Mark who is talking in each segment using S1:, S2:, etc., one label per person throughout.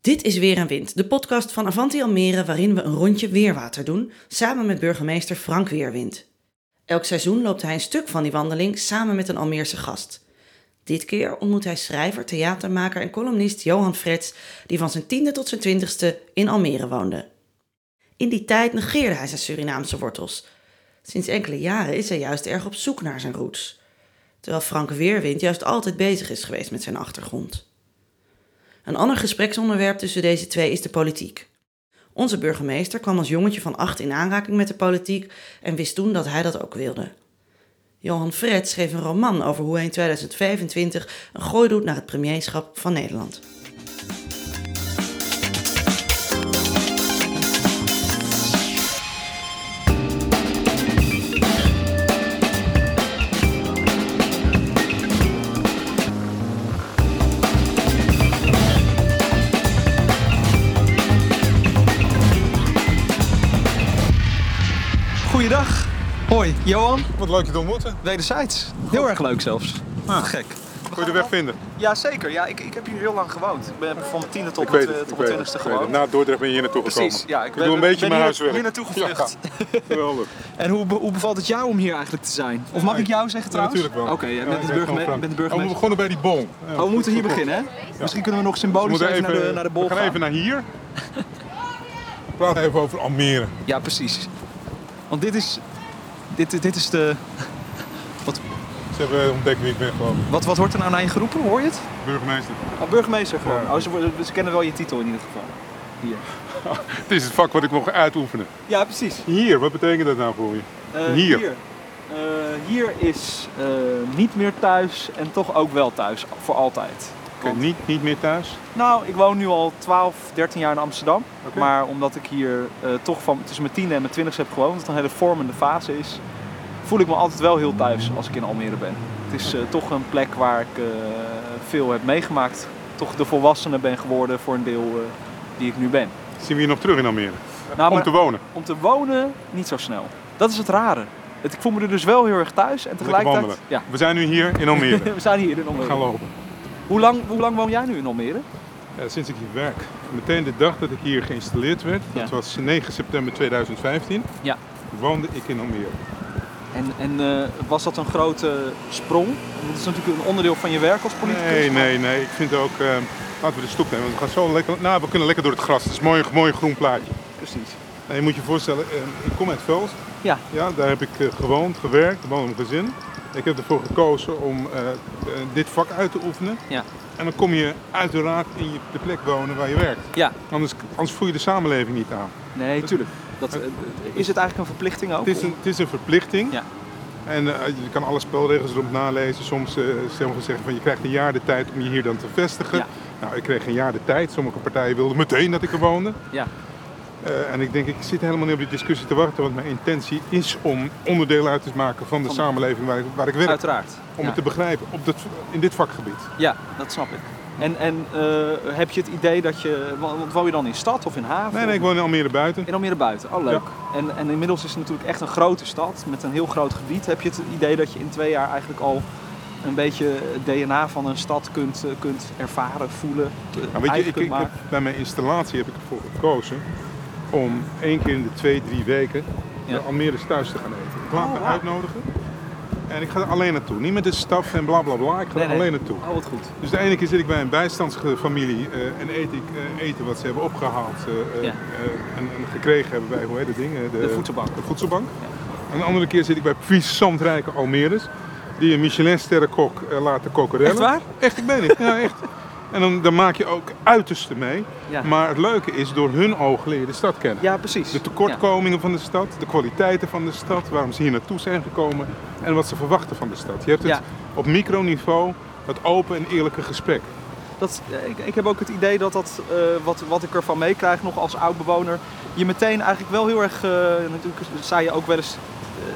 S1: Dit is Weer en Wind, de podcast van Avanti Almere waarin we een rondje weerwater doen, samen met burgemeester Frank Weerwind. Elk seizoen loopt hij een stuk van die wandeling samen met een Almeerse gast. Dit keer ontmoet hij schrijver, theatermaker en columnist Johan Frets, die van zijn tiende tot zijn twintigste in Almere woonde. In die tijd negeerde hij zijn Surinaamse wortels. Sinds enkele jaren is hij juist erg op zoek naar zijn roots. Terwijl Frank Weerwind juist altijd bezig is geweest met zijn achtergrond. Een ander gespreksonderwerp tussen deze twee is de politiek. Onze burgemeester kwam als jongetje van acht in aanraking met de politiek en wist toen dat hij dat ook wilde. Johan Fred schreef een roman over hoe hij in 2025 een gooi doet naar het premierschap van Nederland.
S2: Hoi, Johan.
S3: Wat leuk je te ontmoeten.
S2: Wederzijds. Heel erg leuk zelfs.
S3: Ah.
S2: Gek.
S3: Kun je de weg vinden?
S2: Ja, zeker. Ja, ik, ik heb hier heel lang gewoond. Ik ben van mijn tiende tot mijn twintigste gewoond.
S3: Na Dordrecht ben je hier naartoe gekomen.
S2: Precies. Ja, ik
S3: ik doe een beetje
S2: ben
S3: mijn huiswerk.
S2: hier naartoe gevlucht.
S3: Ja, geweldig.
S2: En hoe, hoe bevalt het jou om hier eigenlijk te zijn? Of mag ik jou zeggen
S3: Ja,
S2: trouwens?
S3: natuurlijk wel.
S2: Oké, jij
S3: Ja,
S2: bent, de
S3: ben
S2: burgeme-
S3: gewoon Frank.
S2: bent de
S3: Oh, we
S2: burgemeester.
S3: begonnen bij die bol. Ja,
S2: Oh, we moeten hier beginnen, hè? Misschien kunnen we nog symbolisch
S3: We
S2: even, naar, de, naar de bol
S3: we gaan
S2: gaan.
S3: even naar hier. We praten even over Almere.
S2: Ja, precies. Want dit is, dit, dit is de...
S3: Ze hebben ontdekt wie ik ben gewoon.
S2: Wat, wat wordt er nou naar je geroepen? Hoor je het?
S3: Burgemeester.
S2: Oh, burgemeester gewoon.
S3: Ja.
S2: Oh, ze, kennen wel je titel in ieder geval. Hier.
S3: Het is het vak wat ik mocht uitoefenen.
S2: Ja, precies.
S3: Hier, wat betekent dat nou voor je?
S2: Eh,
S3: Hier.
S2: Hier, Eh, hier is eh, niet meer thuis en toch ook wel thuis. Voor altijd. Want-
S3: niet, niet meer thuis.
S2: Nou, ik woon nu al 12, 13 jaar in Amsterdam. Maar omdat ik hier eh, toch van tussen mijn tiende en mijn twintigste heb gewoond, wat een hele vormende fase is, voel ik me altijd wel heel thuis als ik in Almere ben. Het is eh, toch een plek waar ik eh, veel heb meegemaakt. Toch de volwassene ben geworden voor een deel die ik nu ben.
S3: Zien we je nog terug in Almere?
S2: Nou,
S3: Om
S2: maar-
S3: te wonen.
S2: Om te wonen, niet zo snel. Dat is het rare. Het, ik voel me er dus wel heel erg thuis en tegelijkertijd... Ja,
S3: We zijn nu hier in Almere.
S2: we zijn hier in
S3: We
S2: Almere.
S3: gaan lopen.
S2: Hoe lang, hoe lang woon jij nu in Almere?
S3: Ja, sinds ik hier werk. Meteen de dag dat ik hier geïnstalleerd werd,
S2: Ja.
S3: dat was 9 september 2015,
S2: Ja.
S3: woonde ik in Almere.
S2: En, en eh, was dat een grote sprong? Want Dat is natuurlijk een onderdeel van je werk als politicus.
S3: Nee, nee, nee. Ik vind ook, eh, laten we de stoep nemen, want we gaan zo lekker, nou we kunnen lekker door het gras. Het is een mooi, mooi groen plaatje.
S2: Precies.
S3: En je moet je voorstellen, eh, ik kom uit Vels.
S2: Ja.
S3: Ja, daar heb ik gewoond, gewerkt, woon in mijn gezin. Ik heb ervoor gekozen om eh, eh, dit vak uit te oefenen.
S2: Ja.
S3: En dan kom je uiteraard in je, de plek wonen waar je werkt.
S2: Ja.
S3: Anders, anders voel je de samenleving niet aan.
S2: Nee, tuurlijk. Dat, eh, is het eigenlijk een verplichting ook?
S3: Het is een, het is een verplichting.
S2: Ja.
S3: En je kan alle spelregels erop nalezen. Soms uh, sommigen zeggen van je krijgt een jaar de tijd om je hier dan te vestigen.
S2: Ja.
S3: Nou, ik kreeg een jaar de tijd. Sommige partijen wilden meteen dat ik er woonde.
S2: Ja.
S3: Eh, en ik denk, ik zit helemaal niet op die discussie te wachten. Want mijn intentie is om onderdeel uit te maken van de
S2: Van-
S3: samenleving waar ik, waar ik werk.
S2: Uiteraard.
S3: Om
S2: ja.
S3: het te begrijpen op dat, in dit vakgebied.
S2: ja, dat snap ik. En, en eh, heb je het idee dat je... Want woon je dan in stad of in haven?
S3: Nee, nee, ik woon in Almere buiten.
S2: In Almere buiten. Oh, leuk. En, en inmiddels is het natuurlijk echt een grote stad met een heel groot gebied. Heb je het idee dat je in twee jaar eigenlijk al een beetje het DNA van een stad kunt, eh, kunt ervaren, voelen,
S3: Nou, weet je, ik, ik heb, bij mijn installatie heb ik ervoor gekozen om één keer in de twee, drie weken
S2: Ja.
S3: de Almere's thuis te gaan eten. Ik laat
S2: Oh,
S3: me uitnodigen en ik ga er alleen naartoe. Niet met de staf en bla bla bla, ik ga
S2: Nee,
S3: er
S2: nee.
S3: alleen naartoe.
S2: Oh, wat goed.
S3: Dus de ene keer zit ik bij een bijstandsfamilie eh, en eet ik eh, eten wat ze hebben opgehaald eh,
S2: Ja.
S3: en, en gekregen hebben bij, hoe heet dat ding?
S2: De voedselbank.
S3: De voedselbank. En een andere keer zit ik bij puissantrijke Almeres die een Michelin-sterrenkok eh, laten kokerellen.
S2: Echt waar?
S3: Echt, ik meen het. Ja, echt. En dan, dan maak je ook uiterste mee.
S2: Ja.
S3: Maar het leuke is, door hun ogen leer je de stad kennen.
S2: Ja, precies.
S3: De tekortkomingen van de stad, de kwaliteiten van de stad, waarom ze hier naartoe zijn gekomen en wat ze verwachten van de stad. Je hebt het
S2: Ja.
S3: op microniveau, dat open en eerlijke gesprek.
S2: Dat, eh, ik, ik heb ook het idee dat dat, eh, wat, wat ik ervan meekrijg nog als oud-bewoner, je meteen eigenlijk wel heel erg, eh, natuurlijk zei je ook wel eens,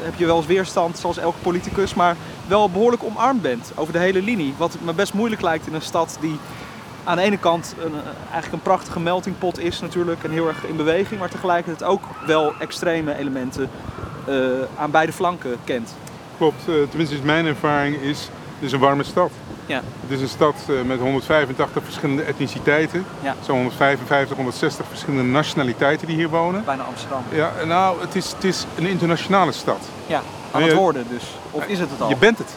S2: heb je wel eens weerstand zoals elke politicus, maar wel behoorlijk omarmd bent over de hele linie. Wat me best moeilijk lijkt in een stad die aan de ene kant een, eh, eigenlijk een prachtige meltingpot is natuurlijk en heel erg in beweging, maar tegelijkertijd ook wel extreme elementen eh, aan beide flanken kent.
S3: Klopt, eh, tenminste is mijn ervaring is, het is een warme stad.
S2: Ja.
S3: Het is een stad eh, met 185 verschillende etniciteiten.
S2: Ja.
S3: Zo'n 155, 160 verschillende nationaliteiten die hier wonen.
S2: Bijna Amsterdam.
S3: Ja, nou, het is, het is een internationale stad.
S2: Ja, aan het worden dus. Of is het het al?
S3: Je bent het.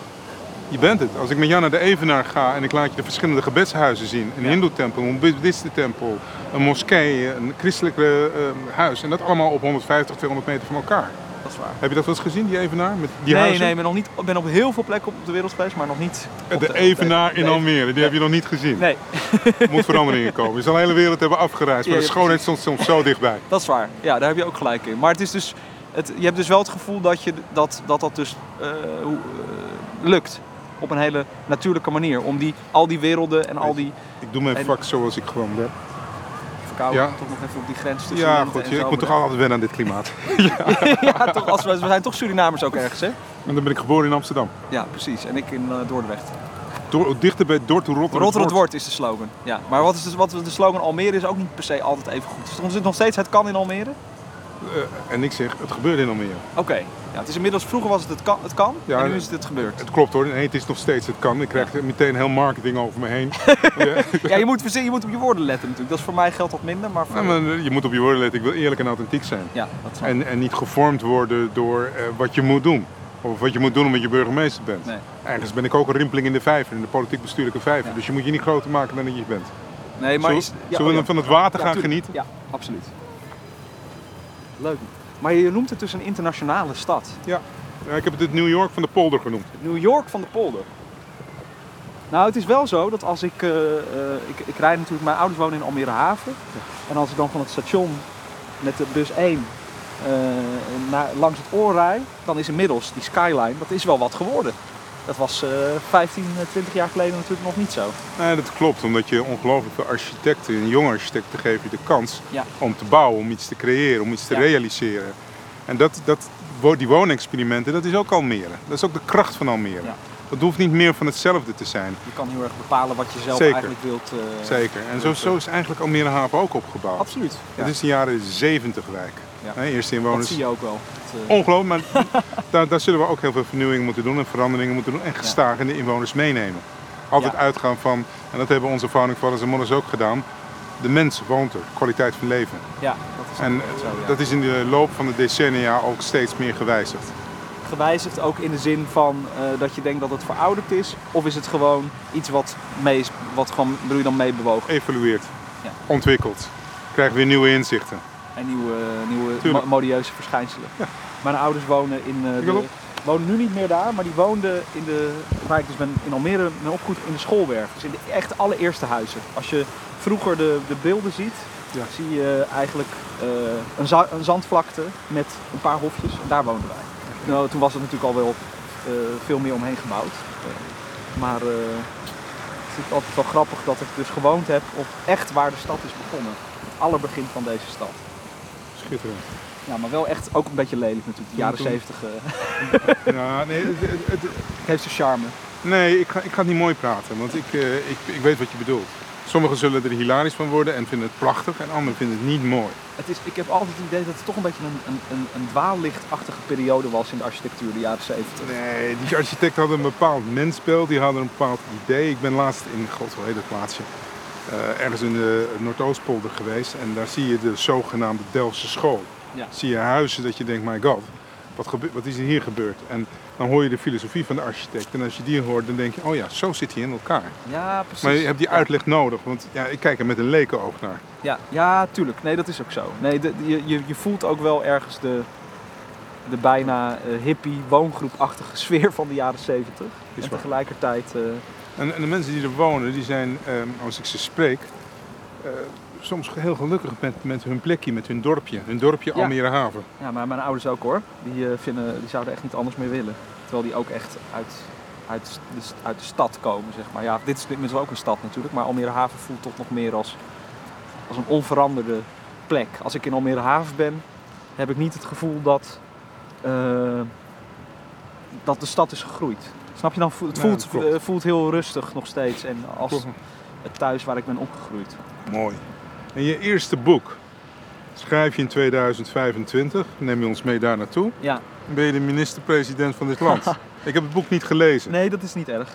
S3: Je bent het. Als ik met jou naar de Evenaar ga en ik laat je de verschillende gebedshuizen zien. Een
S2: Ja.
S3: hindoe-tempel, een boeddhistentempel, een moskee, een christelijk eh, eh, huis. En dat allemaal op 150, 200 meter van elkaar.
S2: Dat is waar.
S3: Heb je dat wel eens gezien, die Evenaar? Met die
S2: nee,
S3: huizen?
S2: nee, ik ben, nog niet, ik ben op heel veel plekken op de wereld geweest, maar nog niet
S3: De
S2: op
S3: Evenaar in
S2: de-
S3: Almere, die heb je nog niet gezien.
S2: Nee,
S3: Er moet veranderingen komen. Je zal de hele wereld hebben afgereisd, maar
S2: Ja,
S3: de schoonheid stond soms zo dichtbij.
S2: dat is waar. Ja, daar heb je ook gelijk in. Maar het is dus, het, je hebt dus wel het gevoel dat je, dat, dat, dat dus eh, eh, lukt. Op een hele natuurlijke manier. Om die, al die werelden en al die
S3: Ik doe mijn vak zoals ik gewoon ben.
S2: Verkouden,
S3: Ja.
S2: toch nog even op die grens tussen
S3: Ja, goed.
S2: en
S3: je- Ik moet toch altijd wennen aan dit klimaat.
S2: ja, toch, als we, we zijn toch Surinamers ook ergens, hè?
S3: En dan ben ik geboren in Amsterdam.
S2: Ja, precies. En ik in uh, Dordrecht.
S3: Door, dichter bij Dordt, Rotterdam.
S2: Rotter het woord is de slogan. Ja. Maar wat is de, wat is de slogan Almere is ook niet per se altijd even goed. Stond het nog steeds het kan in Almere?
S3: Eh, en ik zeg, het gebeurt in Almere.
S2: Oké. Ja, het is inmiddels, vroeger was het het kan, het kan
S3: Ja,
S2: en nu is het het gebeurd.
S3: Het klopt hoor. Nee, het is nog steeds, het kan. Ik krijg meteen heel marketing over me heen. ja.
S2: Ja, je moet, je moet op je woorden letten natuurlijk. Dat is voor mij geldt wat minder, maar voor...
S3: Ja, maar je moet op je woorden letten. Ik wil eerlijk en authentiek zijn.
S2: Ja, dat.
S3: En, en niet gevormd worden door eh, wat je moet doen. Of wat je moet doen omdat je burgemeester bent.
S2: Nee.
S3: Ergens ben ik ook een rimpeling in de vijver, in de politiek bestuurlijke vijver.
S2: Ja.
S3: Dus je moet je niet groter maken dan dat je bent.
S2: Nee, maar
S3: Zullen,
S2: is...
S3: zullen we
S2: oh
S3: van het water gaan
S2: tuurlijk.
S3: genieten?
S2: Ja, absoluut. Leuk. Maar je noemt het dus een internationale stad.
S3: Ja. Ik heb het het New York van de polder genoemd.
S2: New York van de polder. Nou, het is wel zo dat als ik, eh, eh, ik... Ik rijd natuurlijk... Mijn ouders wonen in Almere Haven. En als ik dan van het station met de bus 1 eh, naar, langs het oor rijd, dan is inmiddels die skyline, dat is wel wat geworden. Dat was eh 15, eh, 20 jaar geleden natuurlijk nog niet zo.
S3: Nee, dat klopt, omdat je ongelooflijk veel architecten, een jonge architecten geef je de kans
S2: Ja.
S3: om te bouwen, om iets te creëren, om iets te
S2: Ja.
S3: realiseren. En dat, dat, die woonexperimenten, dat is ook Almere. Dat is ook de kracht van Almere.
S2: Ja.
S3: Dat hoeft niet meer van hetzelfde te zijn.
S2: Je kan heel erg bepalen wat je zelf
S3: Zeker.
S2: eigenlijk wilt. eh,
S3: Zeker. En zo, zo is eigenlijk Almere Haven ook opgebouwd.
S2: Absoluut.
S3: Het is de jaren 70 wijk.
S2: Ja.
S3: Hè, eerste
S2: dat
S3: inwoners.
S2: zie je ook wel. Het, eh,
S3: Ongelooflijk, maar daar, daar zullen we ook heel veel vernieuwingen moeten doen en veranderingen moeten doen en gestaag in de inwoners meenemen. Altijd uitgaan van, en dat hebben onze founding fathers en mothers ook gedaan, de mens woont er, kwaliteit van leven.
S2: ja, dat is
S3: En
S2: zo, ja.
S3: dat is in de loop van de decennia ook steeds meer gewijzigd.
S2: gewijzigd ook in de zin van eh, dat je denkt dat het verouderd is? Of is het gewoon iets wat, mee, is- wat gewoon, bedoel je dan meebewogen?
S3: Evolueert,
S2: Ja.
S3: ontwikkelt, krijgt weer nieuwe inzichten.
S2: En nieuwe, nieuwe modieuze verschijnselen. Mijn ouders wonen in eh, de, wonen nu niet meer daar, maar die woonden in de, waar ik dus ben in Almere ben opgegroeid in de schoolwerf. Dus in de echt allereerste huizen. Als je vroeger de, de beelden ziet,
S3: Ja.
S2: zie je eigenlijk eh, een, za- een zandvlakte met een paar hofjes. En daar woonden wij. Nou, toen was het natuurlijk al wel eh, veel meer omheen gebouwd. Maar eh, het is altijd wel grappig dat ik dus gewoond heb op echt waar de stad is begonnen. Het allerbegin van deze stad.
S3: Schitterend.
S2: Ja, maar wel echt ook een beetje lelijk natuurlijk. De jaren zeventig eh,
S3: Ja, nee, het- het- het-
S2: heeft zijn charme.
S3: nee ik, ga, ik ga het niet mooi praten, want ik, eh, ik, ik weet wat je bedoelt. Sommigen zullen er hilarisch van worden en vinden het prachtig en anderen vinden het niet mooi.
S2: Het is, ik heb altijd het idee dat het toch een beetje een, een, een, dwaallichtachtige periode was in de architectuur, de jaren zeventig.
S3: Nee, die architecten hadden een bepaald mensbeeld, die hadden een bepaald idee. Ik ben laatst in, god hoe heet dat plaatsje, eh, ergens in de Noordoostpolder geweest en daar zie je de zogenaamde Delftse school.
S2: Ja.
S3: Zie je huizen dat je denkt, my god, wat, gebe- wat is er hier gebeurd? En dan hoor je de filosofie van de architect en als je die hoort dan denk je, oh ja, zo zit hij in elkaar.
S2: Ja, precies.
S3: Maar je hebt die uitleg nodig, want ja, ik kijk er met een lekenoog naar.
S2: Ja, ja, tuurlijk. Nee, dat is ook zo. Nee, de- je, je, je voelt ook wel ergens de, de bijna eh, hippie, woongroepachtige sfeer van de jaren zeventig. En
S3: waar.
S2: tegelijkertijd... eh,
S3: En, en de mensen die er wonen, die zijn, ehm, als ik ze spreek, eh, soms heel gelukkig met, met hun plekje, met hun dorpje. Hun dorpje
S2: Ja.
S3: Almere Haven.
S2: Ja, maar mijn ouders ook hoor. Die, eh, vinden, die zouden echt niet anders meer willen. Terwijl die ook echt uit, uit, de, st- uit de stad komen, zeg maar. Ja, dit is inmiddels ook een stad natuurlijk. Maar Almere Haven voelt toch nog meer als, als een onveranderde plek. Als ik in Almere Haven ben, heb ik niet het gevoel dat, eh, dat de stad is gegroeid. Snap je dan? Het voelt,
S3: dat
S2: eh, voelt heel rustig nog steeds. En als het thuis waar ik ben opgegroeid.
S3: Mooi. En je eerste boek schrijf je in 2025. Neem je ons mee daar naartoe.
S2: Ja,
S3: Dan ben je de minister-president van dit land. ik heb het boek niet gelezen.
S2: nee, dat is niet erg.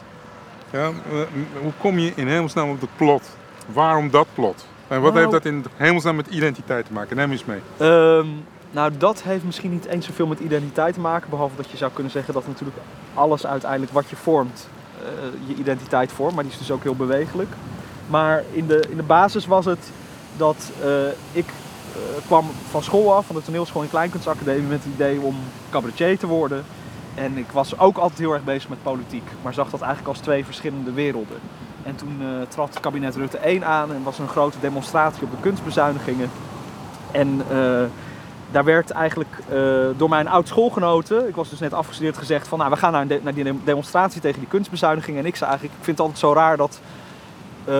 S3: Ja, eh, hoe kom je in hemelsnaam op het plot? Waarom dat plot? En wat
S2: Nou-
S3: heeft dat in hemelsnaam met identiteit te maken? Neem eens mee.
S2: Ehm, nou, dat heeft misschien niet eens zoveel met identiteit te maken. Behalve dat je zou kunnen zeggen dat natuurlijk alles uiteindelijk wat je vormt, eh, je identiteit vormt. Maar die is dus ook heel bewegelijk. Maar in de, in de basis was het dat eh, ik eh, kwam van school af, van de toneelschool in Kleinkunstacademie, met het idee om cabaretier te worden. En ik was ook altijd heel erg bezig met politiek, maar zag dat eigenlijk als twee verschillende werelden. En toen eh, trad kabinet Rutte 1 aan en was er een grote demonstratie op de kunstbezuinigingen. En daar werd eigenlijk eh, door mijn oud schoolgenoten, ik was dus net afgestudeerd, gezegd van nou we gaan naar, naar die dem- demonstratie tegen die kunstbezuinigingen. En ik zei eigenlijk, ik vind het altijd zo raar dat eh,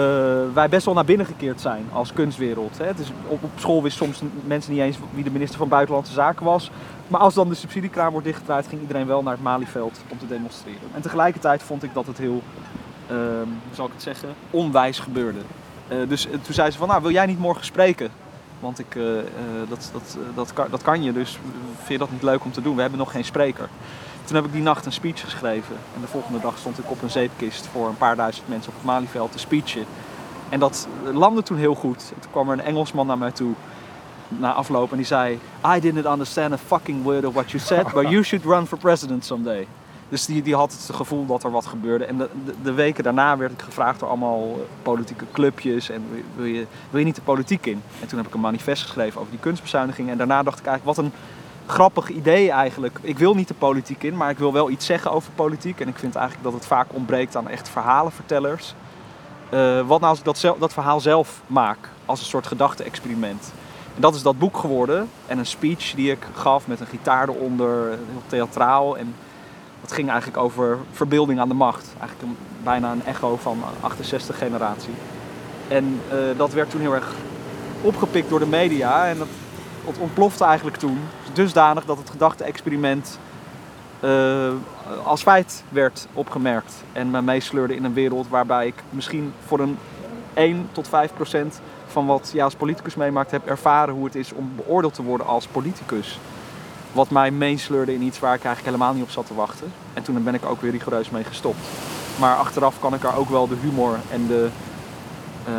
S2: wij best wel naar binnen gekeerd zijn als kunstwereld. Hè. Het is, op, school wisten soms mensen niet eens wie de minister van Buitenlandse Zaken was. Maar als dan de subsidiekraan wordt dichtgedraaid, ging iedereen wel naar het Malieveld om te demonstreren. En tegelijkertijd vond ik dat het heel, ehm, hoe zal ik het zeggen, onwijs gebeurde. Eh, dus toen zei ze van, nou wil jij niet morgen spreken? Want ik, eh, eh, dat, dat, eh, dat, kan, dat kan je, dus vind je dat niet leuk om te doen? We hebben nog geen spreker. Toen heb ik die nacht een speech geschreven. En de volgende dag stond ik op een zeepkist voor een paar duizend mensen op het Malieveld te speechen. En dat landde toen heel goed. En toen kwam er een Engelsman naar mij toe na afloop en die zei: I didn't understand a fucking word of what you said, but you should run for president someday. Dus die, die had het gevoel dat er wat gebeurde. En de, de, weken daarna werd ik gevraagd door allemaal eh, politieke clubjes. En wil- je, wil je niet de politiek in? En toen heb ik een manifest geschreven over die kunstbezuinigingen. En daarna dacht ik eigenlijk, wat een grappig idee eigenlijk. Ik wil niet de politiek in, maar ik wil wel iets zeggen over politiek. En ik vind eigenlijk dat het vaak ontbreekt aan echt verhalenvertellers. Eh, wat nou als ik dat, dat verhaal zelf maak, als een soort gedachte-experiment. En dat is dat boek geworden. En een speech die ik gaf met een gitaar eronder, heel theatraal. En dat ging eigenlijk over verbeelding aan de macht. Eigenlijk een, bijna een echo van 68 generatie. En eh, dat werd toen heel erg opgepikt door de media. En dat, ontplofte eigenlijk toen. Dusdanig dat het gedachte-experiment eh, als feit werd opgemerkt. En me meesleurde in een wereld waarbij ik misschien voor een 1 tot 5 procent van wat je als politicus meemaakt heb ervaren hoe het is om beoordeeld te worden als politicus. Wat mij meesleurde in iets waar ik eigenlijk helemaal niet op zat te wachten. En toen ben ik ook weer rigoureus mee gestopt. Maar achteraf kan ik er ook wel de humor en de eh,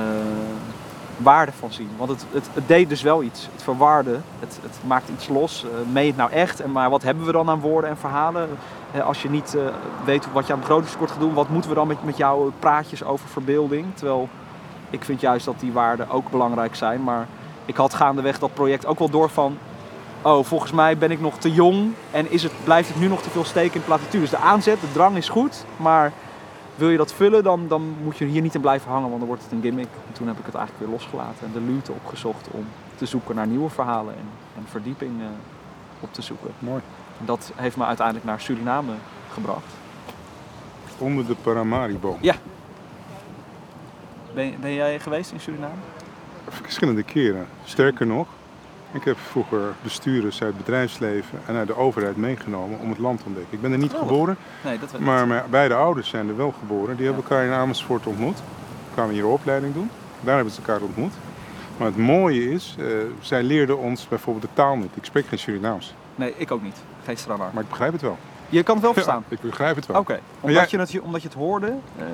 S2: waarde van zien. Want het, het, het deed dus wel iets. Het verwarde, het, het maakt iets los. Meen je het nou echt? En maar wat hebben we dan aan woorden en verhalen? Eh, als je niet weet wat je aan begrotingskort gaat doen, wat moeten we dan met, met jouw praatjes over verbeelding? Terwijl ik vind juist dat die waarden ook belangrijk zijn. Maar ik had gaandeweg dat project ook wel door van... Oh, volgens mij ben ik nog te jong en is het, blijft het nu nog te veel steken in platitudes. De aanzet, de drang is goed, maar wil je dat vullen, dan, dan moet je hier niet in blijven hangen, want dan wordt het een gimmick. En toen heb ik het eigenlijk weer losgelaten en de luwte opgezocht om te zoeken naar nieuwe verhalen en, en verdieping eh, op te zoeken.
S3: Mooi.
S2: En dat heeft me uiteindelijk naar Suriname gebracht.
S3: Onder de Paramaribo.
S2: Ja. Ben, ben jij geweest in Suriname?
S3: Verschillende keren. Sterker nog, ik heb vroeger bestuurders uit het bedrijfsleven en uit de overheid meegenomen om het land te ontdekken. Ik ben er niet
S2: Oh.
S3: geboren,
S2: Nee, dat
S3: maar
S2: niet.
S3: mijn beide ouders zijn er wel geboren. Die hebben elkaar in Amersfoort ontmoet. kwamen hier een opleiding doen. Daar hebben ze elkaar ontmoet. Maar het mooie is, eh, zij leerden ons bijvoorbeeld de taal niet. Ik spreek geen Surinaams,
S2: Nee, ik ook niet. Geen
S3: maar ik begrijp het wel.
S2: Je kan het wel verstaan?
S3: Ja, ik begrijp het wel.
S2: Oké,
S3: jij-
S2: omdat, je het, omdat je het hoorde eh,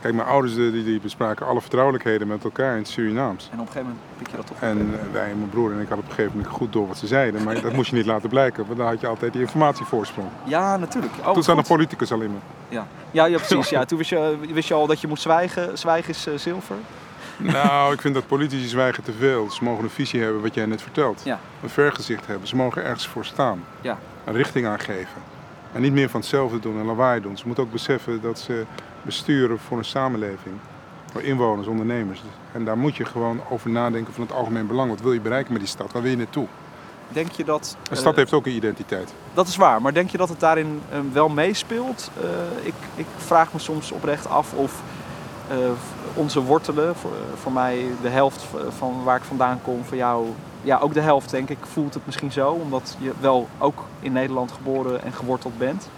S3: Kijk, mijn ouders eh, die, die bespraken alle vertrouwelijkheden met elkaar in het Surinaams.
S2: en op een gegeven moment pik je dat op.
S3: En eh, wij, mijn broer en ik hadden op een gegeven moment goed door wat ze zeiden. Maar dat moest je niet laten blijken, want dan had je altijd die informatievoorsprong.
S2: Ja, natuurlijk. Oh,
S3: Toen een
S2: goed.
S3: politicus al in me.
S2: Ja, ja, ja precies. Ja. Toen wist je, wist je al dat je moest zwijgen. Zwijgen is zilver.
S3: Nou, ik vind dat politici zwijgen te veel. Ze mogen een visie hebben, wat jij net vertelt.
S2: Ja.
S3: Een vergezicht hebben. Ze mogen ergens voor staan.
S2: Ja.
S3: Een richting aangeven. En niet meer van hetzelfde doen en lawaai doen. Ze moeten ook beseffen dat ze besturen voor een samenleving. Voor inwoners, ondernemers. En daar moet je gewoon over nadenken van het algemeen belang. Wat wil je bereiken met die stad? Waar wil je naartoe?
S2: Denk je dat...
S3: Een stad
S2: eh,
S3: heeft ook een identiteit.
S2: Dat is waar, maar denk je dat het daarin eh, wel meespeelt? Eh, ik, ik vraag me soms oprecht af of onze wortelen, voor, voor mij de helft van waar ik vandaan kom, voor jou, ja ook de helft denk ik, voelt het misschien zo, omdat je wel ook in Nederland geboren en geworteld bent.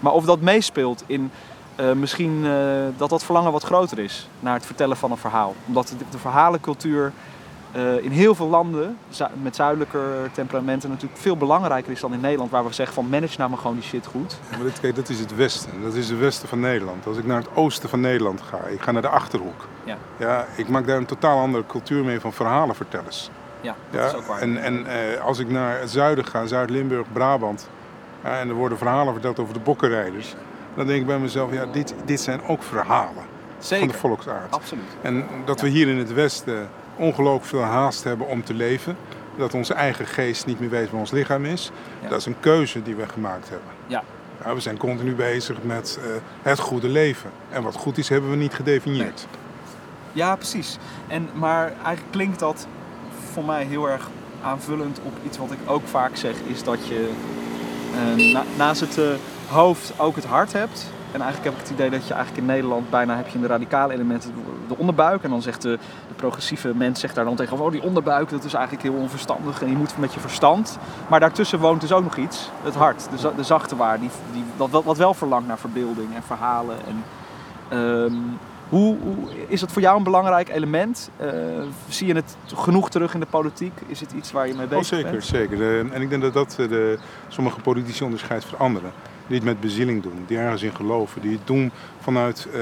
S2: Maar of dat meespeelt in eh, misschien eh, dat dat verlangen wat groter is naar het vertellen van een verhaal. Omdat de, de verhalencultuur eh, in heel veel landen zu- met zuidelijker temperamenten natuurlijk veel belangrijker is dan in Nederland, waar we zeggen van manage nou maar gewoon die shit goed.
S3: Maar dit, kijk, dat is het westen. Dat is het westen van Nederland. Als ik naar het oosten van Nederland ga, ik ga naar de Achterhoek.
S2: Ja.
S3: Ja, ik maak daar een totaal andere cultuur mee van verhalenvertellers.
S2: Ja, dat is ook waar.
S3: en en eh, als ik naar het zuiden ga, Zuid-Limburg, Brabant, ja, en er worden verhalen verteld over de bokkenrijders, dan denk ik bij mezelf, ja, dit, dit zijn ook verhalen van
S2: Zeker,
S3: de volksaard.
S2: absoluut.
S3: En dat we hier in het Westen ongelooflijk veel haast hebben om te leven. Dat onze eigen geest niet meer weet waar ons lichaam is.
S2: Ja.
S3: Dat is een keuze die we gemaakt hebben.
S2: Ja.
S3: Ja, we zijn continu bezig met eh, het goede leven. En wat goed is, hebben we niet gedefinieerd.
S2: Ja, precies. En, maar eigenlijk klinkt dat voor mij heel erg aanvullend op iets wat ik ook vaak zeg, is dat je eh, na- naast het eh, hoofd ook het hart hebt. En eigenlijk heb ik het idee dat je eigenlijk in Nederland bijna heb je in de radicale elementen de onderbuik. En dan zegt de, de progressieve mens zegt daar dan tegen, oh die onderbuik dat is eigenlijk heel onverstandig en je moet met je verstand. Maar daartussen woont dus ook nog iets, het hart, de, de zachte waar, die, die, dat, wat- wat wel verlangt naar verbeelding en verhalen. En, ehm, hoe, hoe, is dat voor jou een belangrijk element? Eh, zie je het genoeg terug in de politiek? Is het iets waar je mee
S3: Oh,
S2: bezig
S3: zeker,
S2: bent?
S3: zeker. En ik denk dat dat eh, de, sommige politici onderscheidt van anderen. Die het met bezieling doen, die ergens in geloven. Die het doen vanuit eh,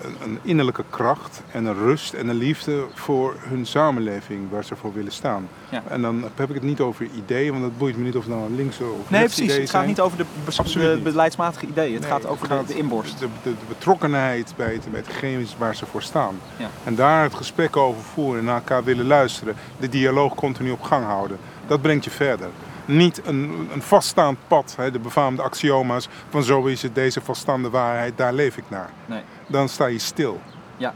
S3: een, een innerlijke kracht en een rust en een liefde voor hun samenleving waar ze voor willen staan.
S2: Ja.
S3: En dan heb ik het niet over ideeën, want dat boeit me niet of het nou een linkse of
S2: Nee, precies.
S3: ideeën
S2: Het gaat
S3: zijn.
S2: niet over de, beleidsmatige ideeën. Het
S3: Nee,
S2: gaat over de-
S3: gaat
S2: de, inborst.
S3: De, betrokkenheid bij, het, bij hetgeen waar ze voor staan.
S2: Ja.
S3: En daar het gesprek over voeren en naar elkaar willen luisteren. De dialoog continu op gang houden. Dat brengt je verder. Niet een, een vaststaand pad, hè, de befaamde axioma's van zo is het, deze vaststaande waarheid, daar leef ik naar.
S2: Nee.
S3: Dan sta je stil.
S2: Ja.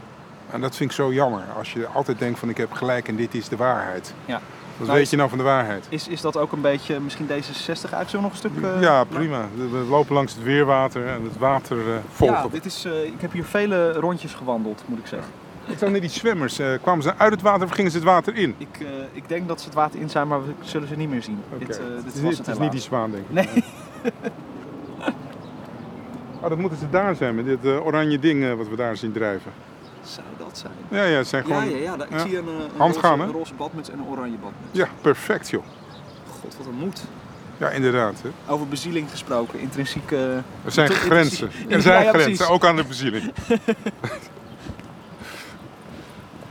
S3: En dat vind ik zo jammer. Als je altijd denkt van ik heb gelijk en dit is de waarheid.
S2: Ja.
S3: Wat
S2: Nou,
S3: weet je nou van de waarheid?
S2: Is, is dat ook een beetje misschien D66 eigenlijk zo nog een stuk... eh,
S3: ja, prima. We lopen langs het weerwater en het water eh volgt
S2: Ja,
S3: op
S2: dit is, eh, ik heb hier vele rondjes gewandeld, moet ik zeggen.
S3: Ik zag net die zwemmers. eh, kwamen ze uit het water of gingen ze het water in?
S2: Ik, eh, ik denk dat ze het water in zijn, maar we zullen ze niet meer zien. Dit, dit
S3: het is,
S2: was
S3: niet,
S2: het
S3: het is niet die zwaan, denk ik.
S2: Nee.
S3: Oh, dat moeten ze daar zijn met dit oranje ding wat we daar zien drijven.
S2: Zou dat zijn?
S3: Ja, ja, het zijn gewoon...
S2: ja, ja. Ik
S3: ja.
S2: zie een, een,
S3: Handgaan,
S2: roze, een roze badmuts en een oranje badmuts.
S3: Ja, perfect joh.
S2: God, wat een moed.
S3: Ja, inderdaad. Hè.
S2: Over bezieling gesproken, intrinsiek... eh,
S3: Er zijn grenzen. Er zijn
S2: ja,
S3: grenzen, ook aan de bezieling.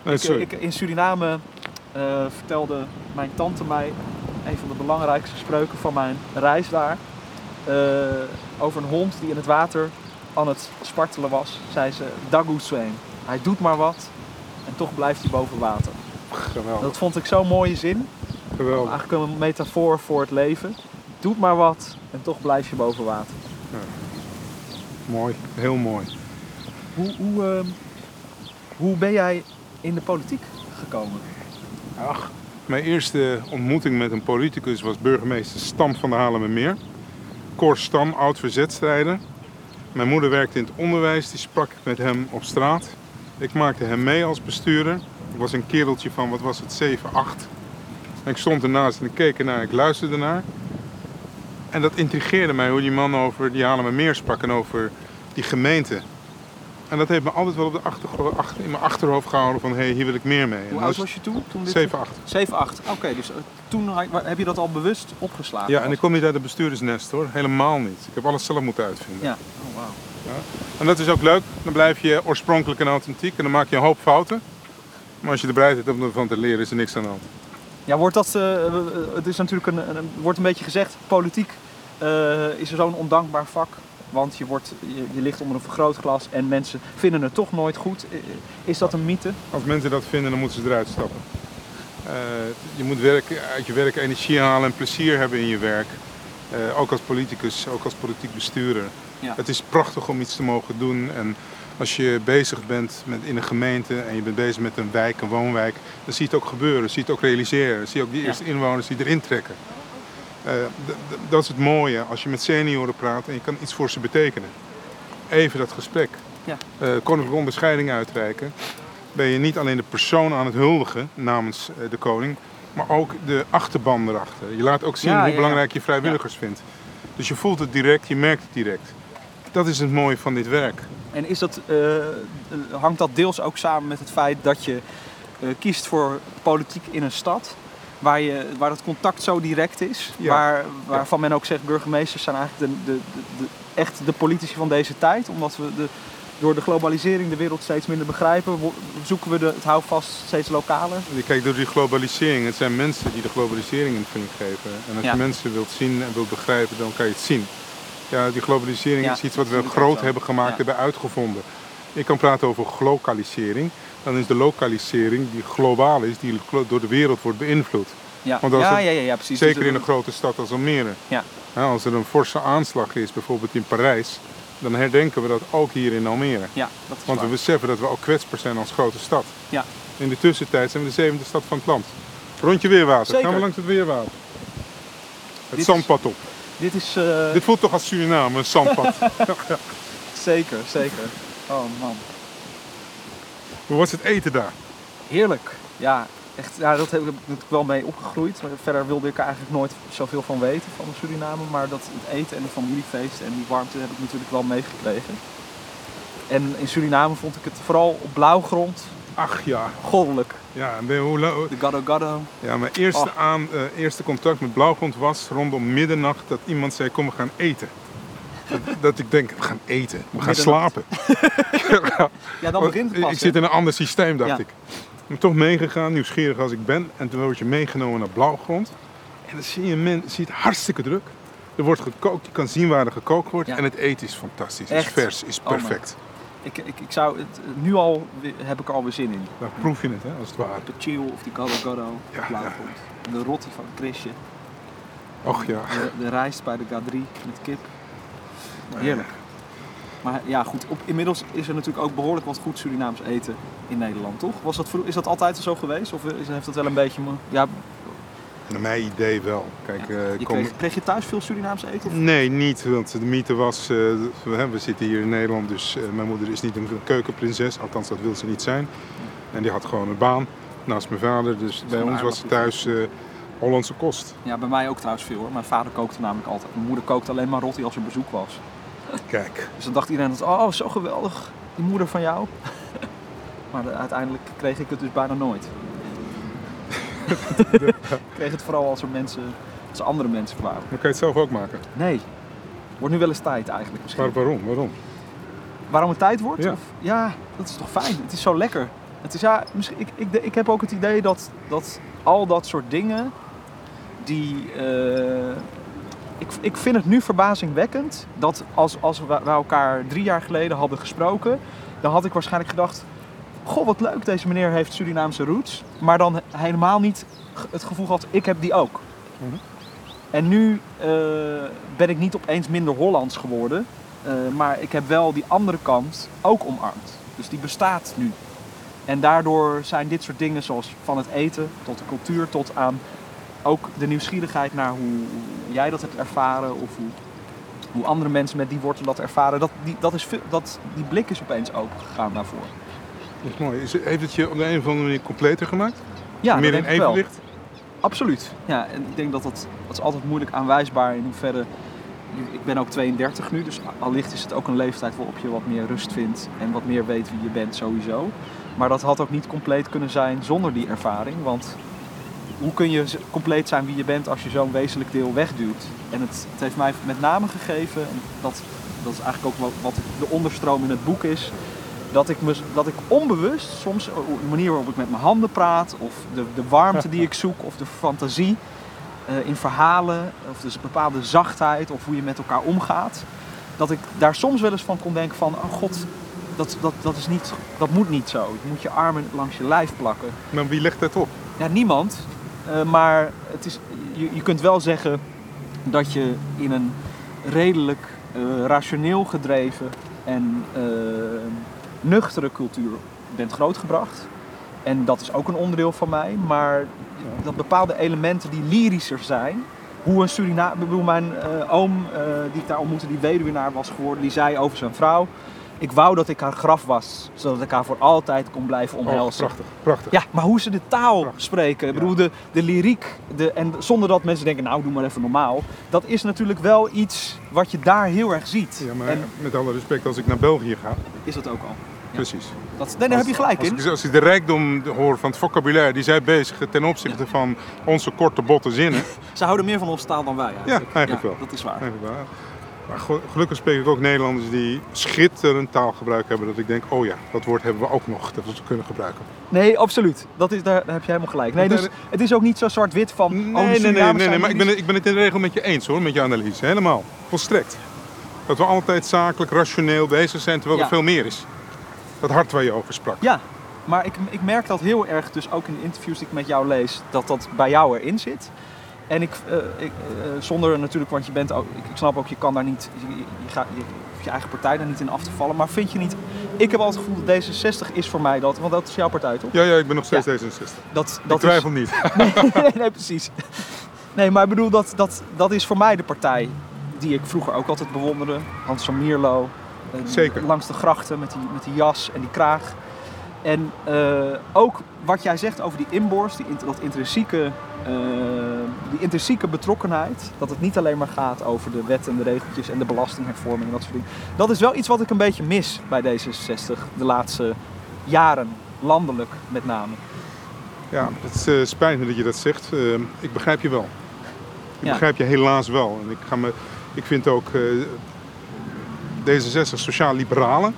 S3: nee,
S2: ik,
S3: sorry.
S2: ik, in Suriname eh, vertelde mijn tante mij een van de belangrijkste spreuken van mijn reis daar. Eh, over een hond die in het water aan het spartelen was. Zei ze, Dagu Swain. Hij doet maar wat en toch blijft hij boven water.
S3: Geweldig.
S2: Dat vond ik zo'n mooie zin.
S3: Geweldig.
S2: Eigenlijk een metafoor voor het leven. Doe maar wat en toch blijf je boven water.
S3: Mooi. Heel mooi.
S2: Hoe, hoe, ehm, hoe ben jij in de politiek gekomen?
S3: Ach, mijn eerste ontmoeting met een politicus was burgemeester Stam van de Haarlemmermeer. Cor Stam, oud verzetstrijder. Mijn moeder werkte in het onderwijs, die sprak ik met hem op straat. Ik maakte hem mee als bestuurder. Ik was een kereltje van, wat was het, 7, 8. En ik stond ernaast en ik keek ernaar, ik luisterde naar. En dat intrigeerde mij hoe die man over die Haarlemmermeer sprak en over die gemeente. En dat heeft me altijd wel op de achtergro- achter, in mijn achterhoofd gehouden van, hé, hey, hier wil ik meer mee. En
S2: Hoe oud was je toen? toen dit-
S3: 7, 8.
S2: 7, 8. Oké, dus eh, toen heb je dat al bewust opgeslagen?
S3: Ja, en ik kom niet uit de bestuurdersnest hoor, helemaal niet. Ik heb alles zelf moeten uitvinden.
S2: Ja, oh, wauw.
S3: En dat is ook leuk, dan blijf je oorspronkelijk en authentiek en dan maak je een hoop fouten. Maar als je de bereidheid hebt om ervan te leren, is er niks aan de hand.
S2: Ja, wordt dat, eh, eh, het is natuurlijk een, wordt een beetje gezegd, politiek eh, is zo'n ondankbaar vak. Want je, wordt, je, je ligt onder een vergrootglas en mensen vinden het toch nooit goed. Is dat een mythe?
S3: Als mensen dat vinden, dan moeten ze eruit stappen. Eh, je moet werk, uit je werk energie halen en plezier hebben in je werk. Eh, ook als politicus, ook als politiek bestuurder.
S2: Ja.
S3: Het is prachtig om iets te mogen doen. En als je bezig bent met, in een gemeente en je bent bezig met een wijk, een woonwijk, dan zie je het ook gebeuren, zie je het ook realiseren. Zie je ook die
S2: Ja.
S3: eerste inwoners die erin trekken. Eh, dat is het mooie als je met senioren praat en je kan iets voor ze betekenen. Even dat gesprek.
S2: Ja.
S3: Eh, koninklijke onderscheiding uitreiken. Ben je niet alleen de persoon aan het huldigen namens eh, de koning, maar ook de achterban erachter. Je laat ook zien
S2: Ja,
S3: hoe
S2: ja,
S3: belangrijk je vrijwilligers vindt. Dus je voelt het direct, je merkt het direct. Dat is het mooie van dit werk.
S2: En is dat, hangt dat deels ook samen met het feit dat je kiest voor politiek in een stad. Waar, je, waar het contact zo direct is.
S3: Ja.
S2: Waar, waarvan men ook zegt burgemeesters zijn eigenlijk de, de, de, de- echt de politici van deze tijd. Omdat we de, door de globalisering de wereld steeds minder begrijpen. Zoeken we de, het houvast steeds lokaler.
S3: Je kijkt door die globalisering. Het zijn mensen die de globalisering invulling geven. En als
S2: Ja.
S3: je mensen wilt zien en wilt begrijpen, dan kan je het zien. Ja, die globalisering
S2: Ja,
S3: is iets wat we
S2: ik
S3: groot hebben gemaakt, hebben uitgevonden. Je kan praten over glokalisering. Dan is de lokalisering die globaal is, die door de wereld wordt beïnvloed.
S2: Ja,
S3: Want als
S2: ja, ja, ja, ja, precies.
S3: Zeker
S2: Dus,
S3: in een grote stad als Almere.
S2: Ja.
S3: Ja, als er een forse aanslag is, bijvoorbeeld in Parijs, dan herdenken we dat ook hier in Almere.
S2: Ja, dat is
S3: Want we beseffen dat we ook kwetsbaar zijn als grote stad.
S2: Ja.
S3: In de tussentijd zijn we de zevende stad van het land. Rondje weerwater.
S2: Zeker.
S3: Gaan we langs het weerwater. Het zandpad op.
S2: Dit is eh,
S3: Dit voelt toch als Suriname, een zandpad.
S2: zeker, zeker. Oh man.
S3: Hoe was het eten daar?
S2: Heerlijk. Ja, echt, ja, dat heb ik natuurlijk wel mee opgegroeid. Maar verder wilde ik er eigenlijk nooit zoveel van weten van Suriname. Maar dat het eten en de familiefeesten en die warmte heb ik natuurlijk wel meegekregen. En in Suriname vond ik het vooral op blauwgrond
S3: Ach ja.
S2: goddelijk.
S3: Ja, en je hoe
S2: De gado gado.
S3: ja mijn eerste,
S2: Oh.
S3: aan, eh, eerste contact met Blauwgrond was rondom middernacht dat iemand zei: Kom, we gaan eten. Dat, ik denk: We gaan eten, we gaan slapen.
S2: Ja, dan begint het pas.
S3: Ik zit in een ander systeem, dacht
S2: Ja.
S3: ik. Ik ben toch meegegaan, nieuwsgierig als ik ben. En toen word je meegenomen naar Blauwgrond. En dan zie je, men, zie je het hartstikke druk. Er wordt gekookt, je kan zien waar er gekookt wordt.
S2: Ja.
S3: En het eten is fantastisch, is
S2: Echt?
S3: vers, is
S2: Oh
S3: perfect.
S2: Ik, ik, ik zou het, nu al heb ik er alweer zin in.
S3: Dan proef je het, hè, als het ware.
S2: De chill of die gado gado.
S3: Ja.
S2: En de rotti van het Chrisje.
S3: Och ja.
S2: De, de rijst bij de Gadri met kip. Heerlijk. Maar ja, goed, op, inmiddels is er natuurlijk ook behoorlijk wat goed Surinaams eten in Nederland, toch? Was dat, is dat altijd zo geweest? Of is, heeft dat wel een beetje... Ja,
S3: Naar mijn idee wel. Kijk, eh,
S2: je
S3: kom...
S2: kreeg, kreeg je thuis veel Surinaams eten? Of?
S3: Nee, niet. Want de mythe was, eh, we, we zitten hier in Nederland, dus eh, mijn moeder is niet een keukenprinses. Althans, dat wil ze niet zijn. En die had gewoon een baan naast mijn vader. Dus bij ons was het
S2: aardappel.
S3: thuis eh, Hollandse kost.
S2: Ja, bij mij ook trouwens veel hoor. Mijn vader kookte namelijk altijd. Mijn moeder kookte alleen maar rotti als er bezoek was.
S3: Kijk.
S2: Dus dan dacht iedereen, dat, oh zo geweldig, die moeder van jou. maar de- uiteindelijk kreeg ik het dus bijna nooit. ik kreeg het vooral als er mensen, als er andere mensen kwamen.
S3: Dan kan je het zelf ook maken.
S2: Nee. Wordt nu wel eens tijd eigenlijk misschien.
S3: Maar waarom? Waarom?
S2: Waarom het tijd wordt?
S3: Ja.
S2: Of, ja, dat is toch fijn. Het is zo lekker. Het is, ja, misschien, ik, ik, ik heb ook het idee dat, dat al dat soort dingen, die... eh, ik, ik vind het nu verbazingwekkend dat als, als we, elkaar drie jaar geleden hadden gesproken, dan had ik waarschijnlijk gedacht, goh wat leuk, deze meneer heeft Surinaamse roots. Maar dan helemaal niet het gevoel gehad, ik heb die ook.
S3: Mhm.
S2: En nu eh, ben ik niet opeens minder Hollands geworden. eh, maar ik heb wel die andere kant ook omarmd. Dus die bestaat nu. En daardoor zijn dit soort dingen zoals van het eten tot de cultuur tot aan ook de nieuwsgierigheid naar hoe, jij dat hebt ervaren of hoe, hoe andere mensen met die wortel dat ervaren. Dat, die, dat is, dat, die blik is opeens open gegaan daarvoor.
S3: Dat is mooi. Is heeft het je op de een of andere manier completer gemaakt?
S2: Ja,
S3: Meer in evenwicht?
S2: Absoluut. Ja, en ik denk dat dat, dat is altijd moeilijk aanwijsbaar in hoeverre. Ik ben ook 32 nu, dus allicht is het ook een leeftijd waarop je wat meer rust vindt en wat meer weet wie je bent sowieso. Maar dat had ook niet compleet kunnen zijn zonder die ervaring. Want hoe kun je compleet zijn wie je bent als je zo'n wezenlijk deel wegduwt? En het, het heeft mij met name gegeven, en dat, dat is eigenlijk ook wat, wat de onderstroom in het boek is, dat ik, me, dat ik onbewust soms, eh, de manier waarop ik met mijn handen praat, of de, de warmte die ik zoek, of de fantasie eh, in verhalen, of dus een bepaalde zachtheid, of hoe je met elkaar omgaat, dat ik daar soms wel eens van kon denken van, oh god, dat, dat, dat, is niet, dat moet niet zo. Je moet je armen langs je lijf plakken.
S3: Maar wie legt dat op?
S2: Ja, niemand. Eh, maar het is, je, je kunt wel zeggen dat je in een redelijk eh, rationeel gedreven en eh, nuchtere cultuur bent grootgebracht. En dat is ook een onderdeel van mij. Maar dat bepaalde elementen die lyrischer zijn. Hoe een Suriname... Ik bedoel, mijn oom die ik daar ontmoette, die weduwnaar was geworden, die zei over zijn vrouw... Ik wou dat ik haar graf was, zodat ik haar voor altijd kon blijven
S3: Oh,
S2: omhelzen.
S3: prachtig, prachtig.
S2: Ja, maar hoe ze de taal
S3: Prachtig.
S2: spreken, ik
S3: Ja.
S2: bedoel, de, de lyriek, de, en zonder dat mensen denken, nou doe maar even normaal. Dat is natuurlijk wel iets wat je daar heel erg ziet.
S3: Ja, maar
S2: En
S3: met alle respect, als ik naar België ga,
S2: is dat ook al?
S3: Precies.
S2: Dat, nee, daar heb je gelijk
S3: als,
S2: in.
S3: ik- Als ik de rijkdom hoor van het vocabulaire die zij bezigen ten opzichte van onze korte botte zinnen.
S2: Ze houden meer van onze taal dan wij eigenlijk.
S3: eigenlijk wel.
S2: Dat is waar.
S3: Eigenlijk wel. Maar ge- gelukkig spreek ik ook Nederlanders die schitterend taalgebruik hebben. Dat ik denk, oh ja, dat woord hebben we ook nog. Dat we het kunnen gebruiken.
S2: Nee, absoluut. Dat is, daar, heb je helemaal gelijk. Nee, dus het is ook niet zo zwart-wit van...
S3: Nee,
S2: oh,
S3: nee, nee, nee, nee,
S2: zijn
S3: maar ik ben, ik ben het in de regel met je eens hoor, met je analyse. Helemaal. Volstrekt. Dat we altijd zakelijk, rationeel bezig zijn, terwijl er veel meer is. Dat hart waar je over sprak.
S2: Ja, maar ik, ik merk dat heel erg, dus ook in de interviews die ik met jou lees, dat dat bij jou erin zit. En ik, eh, ik eh, zonder natuurlijk, want je bent ook, ik, ik snap ook, je kan daar niet, je, je, gaat, je, hoeft je eigen partij daar niet in af te vallen. Maar vind je niet, ik heb altijd het gevoel dat D66 is voor mij dat, want dat is jouw partij toch?
S3: Ja, ja, ik ben nog steeds
S2: Ja.
S3: D66.
S2: Dat,
S3: Ik
S2: dat
S3: twijfel niet.
S2: nee, nee, precies. Nee, maar ik bedoel, dat, dat, dat is voor mij de partij die ik vroeger ook altijd bewonderde. Hans van Mierlo. eh,
S3: Zeker.
S2: Langs de grachten met die, met die jas en die kraag. En eh, ook wat jij zegt over die inborst, die, dat intrinsieke, eh, die intrinsieke betrokkenheid. Dat het niet alleen maar gaat over de wet en de regeltjes en de belastinghervorming en dat soort dingen. Dat is wel iets wat ik een beetje mis bij D66 de laatste jaren, landelijk met name.
S3: Ja, het eh, spijt me dat je dat zegt. Eh, ik begrijp je wel. Ik
S2: Ja.
S3: begrijp je helaas wel. En ik, ga me, ik vind ook eh, D66 sociaal-liberalen.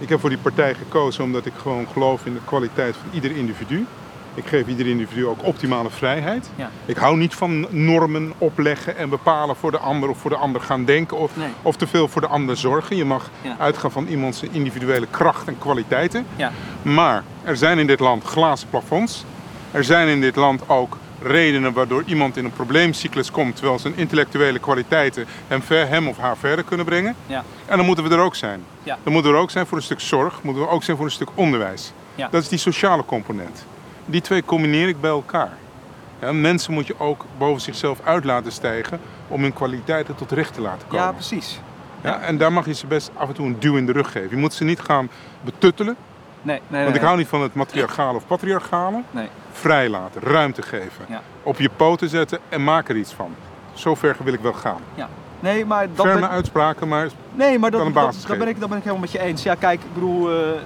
S3: Ik heb voor die partij gekozen omdat ik gewoon geloof in de kwaliteit van ieder individu. Ik geef ieder individu ook optimale vrijheid.
S2: Ja.
S3: Ik hou niet van normen opleggen en bepalen voor de ander of voor de ander gaan denken of,
S2: Nee.
S3: of te veel voor de ander zorgen. Je mag
S2: Ja.
S3: uitgaan van iemands individuele kracht en kwaliteiten.
S2: Ja.
S3: Maar er zijn in dit land glazen plafonds. Er zijn in dit land ook redenen waardoor iemand in een probleemcyclus komt terwijl zijn intellectuele kwaliteiten hem, ver, hem of haar verder kunnen brengen.
S2: Ja.
S3: En dan moeten we er ook zijn.
S2: Ja.
S3: Dan moeten we er ook zijn voor een stuk zorg, moeten we ook zijn voor een stuk onderwijs.
S2: Ja.
S3: Dat is die sociale component. Die twee combineer ik bij elkaar. Ja, mensen moet je ook boven zichzelf uit laten stijgen om hun kwaliteiten tot recht te laten komen.
S2: Ja, precies.
S3: Ja, en daar mag je ze best af en toe een duw in de rug geven. Je moet ze niet gaan betuttelen,
S2: Nee, nee,
S3: want ik hou niet van het matriarchale of patriarchale.
S2: Nee.
S3: Vrij laten, ruimte geven,
S2: Ja.
S3: op je poten zetten en maak er iets van. Zo ver wil ik wel gaan.
S2: Nee, maar dat
S3: Ferme
S2: ben,
S3: uitspraken, maar
S2: nee, maar dat, dat,
S3: basis
S2: dat ben ik, dat ben ik helemaal met je eens. Ja, kijk, ik bedoel, eh, eh,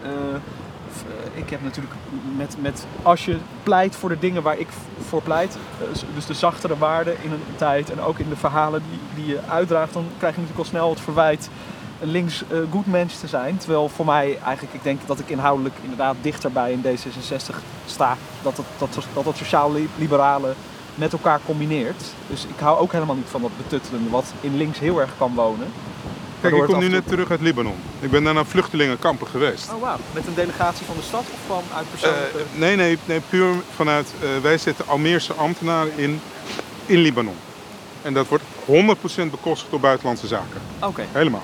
S2: ik heb natuurlijk met, met, als je pleit voor de dingen waar ik voor pleit, eh, dus de zachtere waarden in een tijd en ook in de verhalen die, die je uitdraagt, dan krijg je natuurlijk al snel het verwijt links eh, goed mens te zijn. Terwijl voor mij eigenlijk, ik denk dat ik inhoudelijk inderdaad dichter bij een D66 sta. Dat het, dat, dat, dat sociaal-liberale met elkaar combineert. Dus ik hou ook helemaal niet van dat betuttelende wat in links heel erg kan wonen.
S3: Kijk, ik kom nu net terug uit Libanon. Ik ben daar naar vluchtelingenkampen geweest.
S2: Oh wauw, met een delegatie van de stad of van uit
S3: Eh,
S2: persoonlijke...
S3: nee, nee, nee, puur vanuit. eh, wij zetten Almeerse ambtenaren in, in Libanon. En dat wordt 100% bekostigd door buitenlandse zaken.
S2: Oké,
S3: Helemaal.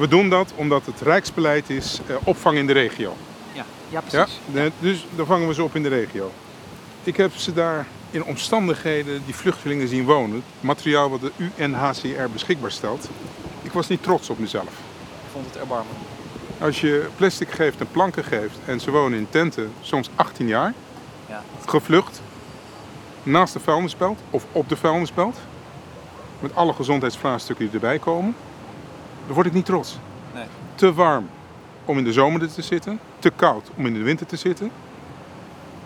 S3: We doen dat omdat het rijksbeleid is eh, opvang in de regio.
S2: ja. ja,
S3: Ja?
S2: precies.
S3: Dus dan vangen we ze op in de regio. Ik heb ze daar in omstandigheden die vluchtelingen zien wonen. Het materiaal wat de UNHCR beschikbaar stelt. Ik was niet trots op mezelf.
S2: Ik vond het erbarmelijk.
S3: Als je plastic geeft en planken geeft en ze wonen in tenten, soms 18 jaar,
S2: Ja.
S3: gevlucht, naast de vuilnisbelt of op de vuilnisbelt, met alle gezondheidsvraagstukken die erbij komen, dan word ik niet trots.
S2: Nee.
S3: Te warm om in de zomer er te zitten, te koud om in de winter te zitten,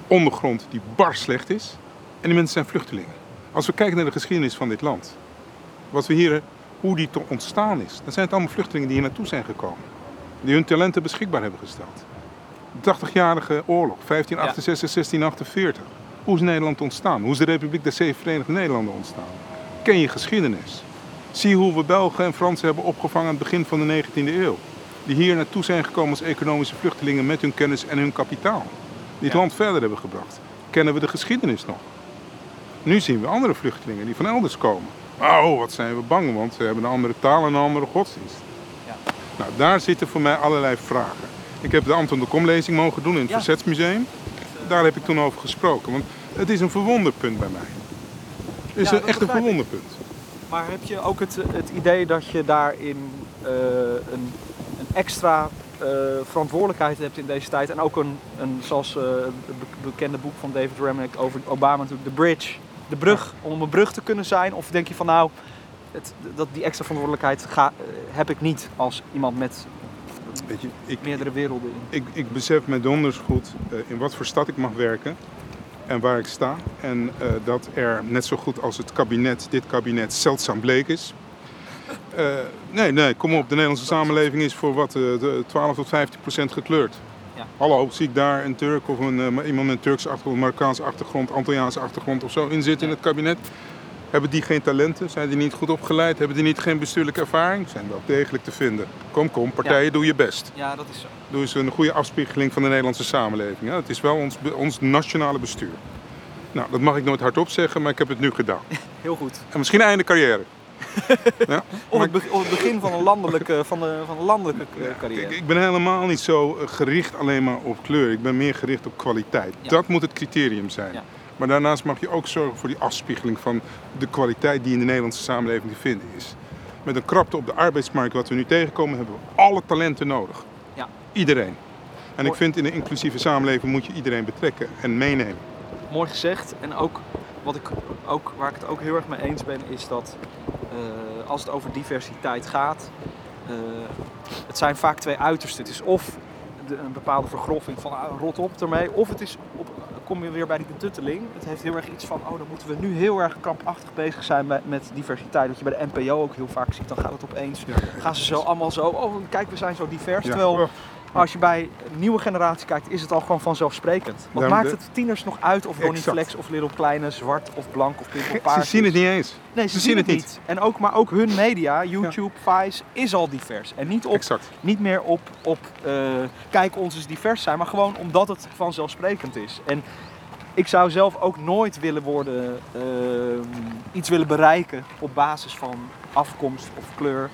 S3: ondergrond die bar slecht is en die mensen zijn vluchtelingen. Als we kijken naar de geschiedenis van dit land, wat we hier, hoe die te ontstaan is, dan zijn het allemaal vluchtelingen die hier naartoe zijn gekomen. Die hun talenten beschikbaar hebben gesteld. De 80-jarige oorlog, 1568, 1648. Hoe is Nederland ontstaan? Hoe is de Republiek der Zeven Verenigde Nederlanden ontstaan? Ken je geschiedenis? Zie hoe we Belgen en Fransen hebben opgevangen aan het begin van de 19e eeuw. Die hier naartoe zijn gekomen als economische vluchtelingen met hun kennis en hun kapitaal. Die het
S2: Ja.
S3: land verder hebben gebracht. Kennen we de geschiedenis nog? Nu zien we andere vluchtelingen die van elders komen. Oh, wat zijn we bang, want ze hebben een andere taal en een andere godsdienst.
S2: Ja.
S3: Nou, daar zitten voor mij allerlei vragen. Ik heb de Anton de Kom-lezing mogen doen in het
S2: Ja.
S3: Verzetsmuseum. Daar heb ik toen over gesproken, want het is een verwonderpunt bij mij. Het is
S2: Ja,
S3: een, echt een verwonderpunt.
S2: Maar heb je ook het, het idee dat je daarin eh, een, een extra eh, verantwoordelijkheid hebt in deze tijd? En ook een, een zoals eh, het be- bekende boek van David Remnick over Obama natuurlijk, The Bridge. De brug, om een brug te kunnen zijn? Of denk je van nou, het, dat, die extra verantwoordelijkheid ga, heb ik niet als iemand met
S3: Weet je, ik,
S2: meerdere werelden in.
S3: ik, ik besef met donders goed in wat voor stad ik mag werken en waar ik sta. En eh, dat er net zo goed als het kabinet, dit kabinet, zeldzaam bleek is. Eh, nee, nee, kom op. De Nederlandse samenleving is voor wat, eh, de 12 tot 15 procent gekleurd.
S2: Ja.
S3: Hallo, zie ik daar een Turk of een, iemand met een Turkse achtergrond, Marokkaanse achtergrond, Antilliaanse achtergrond of zo in zitten in het kabinet? Hebben die geen talenten? Zijn die niet goed opgeleid? Hebben die niet geen bestuurlijke ervaring? Zijn wel degelijk te vinden. Kom, kom, partijen, doe je best.
S2: Ja, dat is zo.
S3: Doe eens een goede afspiegeling van de Nederlandse samenleving. Het is wel ons, ons nationale bestuur. Nou, dat mag ik nooit hardop zeggen, maar ik heb het nu gedaan.
S2: Heel goed.
S3: En misschien einde carrière. ja?
S2: Of het, be- of het begin van een landelijke, van de, van een landelijke eh, carrière.
S3: Kijk, ik ben helemaal niet zo eh, gericht alleen maar op kleur. Ik ben meer gericht op kwaliteit.
S2: Ja.
S3: Dat moet het criterium zijn. Maar daarnaast mag je ook zorgen voor die afspiegeling van de kwaliteit die in de Nederlandse samenleving te vinden is. Met een krapte op de arbeidsmarkt wat we nu tegenkomen, hebben we alle talenten nodig.
S2: Ja.
S3: Iedereen. En ik vind in een inclusieve samenleving moet je iedereen betrekken en meenemen.
S2: Mooi gezegd. En ook, wat ik, ook waar ik het ook heel erg mee eens ben, is dat eh, als het over diversiteit gaat, eh, het zijn vaak twee uitersten. Het is of de, een bepaalde vergroffing van ah, rot op ermee, of het is kom je weer bij die betutteling. Het heeft heel erg iets van, oh dan moeten we nu heel erg krampachtig bezig zijn met, met diversiteit. Wat je bij de NPO ook heel vaak ziet, dan gaat het opeens, gaan ze zo allemaal zo, oh kijk we zijn zo divers. Terwijl
S3: Oh,
S2: als je bij een nieuwe generatie kijkt, is het al gewoon vanzelfsprekend. Wat maakt
S3: de-
S2: het tieners nog uit of Ronnie. Flex of Little Kleine zwart of blank of
S3: Ze
S2: pimpelpaars
S3: zien
S2: is?
S3: het niet eens.
S2: Nee, ze, zien het niet. En ook, maar ook hun media, YouTube, Vice, is al divers. En niet, op,
S3: Exact.
S2: niet meer op, op eh, kijk ons eens divers zijn, maar gewoon omdat het vanzelfsprekend is. En ik zou zelf ook nooit willen worden, ehm, iets willen bereiken op basis van afkomst of kleur.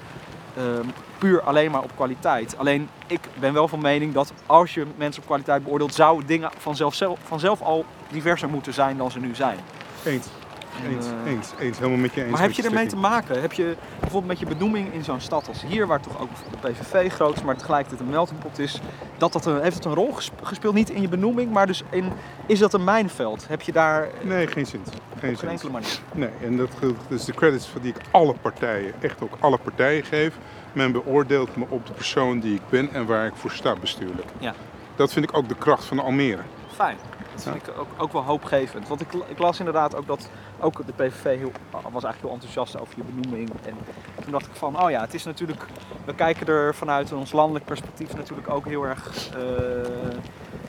S2: ehm, puur alleen maar op kwaliteit. Alleen ik ben wel van mening dat als je mensen op kwaliteit beoordeelt, zouden dingen vanzelf, zelf- vanzelf al diverser moeten zijn dan ze nu zijn.
S3: Eens.
S2: En,
S3: Eens,
S2: eh,
S3: eens, eens. Helemaal met je eens.
S2: maar heb je ermee te maken? Heb je bijvoorbeeld met je benoeming in zo'n stad als hier, waar toch ook de PVV groot is, maar tegelijkertijd een meltingpot is, dat dat een, heeft het een rol ges- gespeeld? Niet in je benoeming, maar dus in, is dat een mijnveld? Heb je daar eh,
S3: Nee, geen zin. Geen
S2: op geen enkele manier?
S3: Nee, en dat geldt dus de credits die ik alle partijen, echt ook alle partijen geef. Men beoordeelt me op de persoon die ik ben en waar ik voor sta bestuurlijk.
S2: Ja.
S3: Dat vind ik ook de kracht van Almere.
S2: Fijn. Dat vind ik ook, ook wel hoopgevend. Want ik, ik las inderdaad ook dat ook de PVV heel, was eigenlijk heel enthousiast over je benoeming. En toen dacht ik van, oh ja, het is natuurlijk, we kijken er vanuit ons landelijk perspectief natuurlijk ook heel erg eh,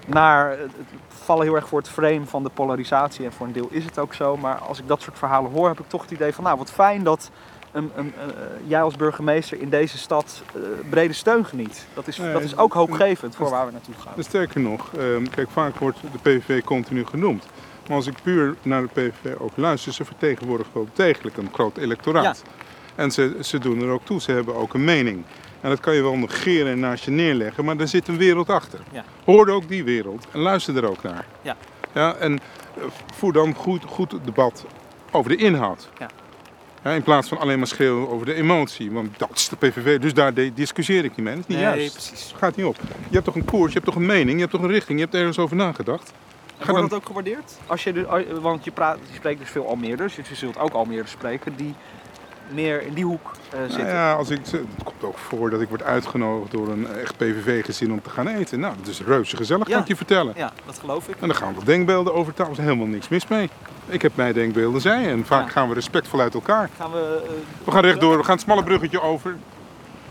S2: naar, het het vallen heel erg voor het frame van de polarisatie. En voor een deel is het ook zo. Maar als ik dat soort verhalen hoor, heb ik toch het idee van, nou wat fijn dat een, een, eh, jij als burgemeester in deze stad eh, brede steun geniet. Dat is,
S3: Nee,
S2: dat is ook hoopgevend voor
S3: een-
S2: waar we naartoe gaan.
S3: En sterker nog, ehm, kijk, vaak wordt de PVV continu genoemd. Maar als ik puur naar de PVV ook luister, ze vertegenwoordigen wel degelijk een groot electoraat. En ze, ze doen er ook toe, ze hebben ook een mening. En dat kan je wel negeren en naast je neerleggen, maar er zit een wereld achter.
S2: Ja.
S3: Hoor ook die wereld en luister er ook naar.
S2: Ja.
S3: Ja, en eh, voer dan goed, goed debat over de inhoud.
S2: Ja.
S3: Ja, in plaats van alleen maar schreeuwen over de emotie. Want dat is de PVV, dus daar discussieer ik niet mee. Dat is niet
S2: Nee,
S3: juist.
S2: precies.
S3: Gaat niet op. Je hebt toch een koers, je hebt toch een mening, je hebt toch een richting, je hebt ergens over nagedacht.
S2: En
S3: Ga
S2: wordt
S3: dan-
S2: dat ook gewaardeerd? Als je, want je, praat, je spreekt dus veel Almeerders, dus je zult ook Almeerders spreken die meer in die hoek eh,
S3: Nou
S2: zitten.
S3: ja, als ik, het komt ook voor dat ik word uitgenodigd door een echt PVV-gezin om te gaan eten. Nou, dat is reuze gezellig,
S2: Ja.
S3: kan ik je vertellen.
S2: Ja, dat geloof ik.
S3: En dan gaan we denkbeelden over tafel, er is helemaal niks mis mee. Ik heb mijn denkbeelden, zij. En vaak
S2: Ja.
S3: gaan we respectvol uit elkaar.
S2: Gaan we... eh,
S3: We gaan rechtdoor, we gaan het smalle bruggetje over.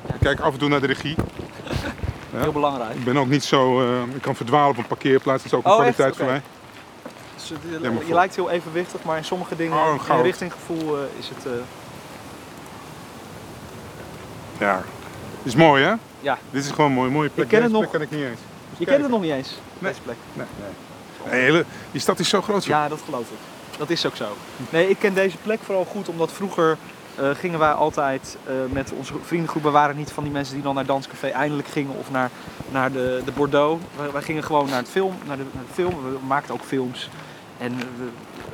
S3: Ik kijk af en toe naar de regie.
S2: Heel belangrijk.
S3: Ik ben ook niet zo, eh, ik kan verdwalen op een parkeerplaats, dat is ook een
S2: Oh,
S3: kwaliteit voor mij.
S2: Dus, je lijkt heel evenwichtig, maar in sommige dingen,
S3: Oh,
S2: in richtinggevoel, is het... eh,
S3: Ja, is mooi hè?
S2: Ja.
S3: Dit is gewoon mooi, mooie plek.
S2: ken het nog.
S3: ken ik niet eens.
S2: je kent het nog niet eens,
S3: Nee.
S2: deze plek.
S3: Nee, nee. Nee, hele, die stad is zo groot. joh.
S2: Ja, dat geloof ik. Dat is ook zo. Nee, ik ken deze plek vooral goed omdat vroeger eh, gingen wij altijd eh, met onze vriendengroep. We waren niet van die mensen die dan naar Danscafé eindelijk gingen of naar, naar de, de Bordeaux. Wij, wij gingen gewoon naar, het film, naar, de, naar de film. We maakten ook films. En, we-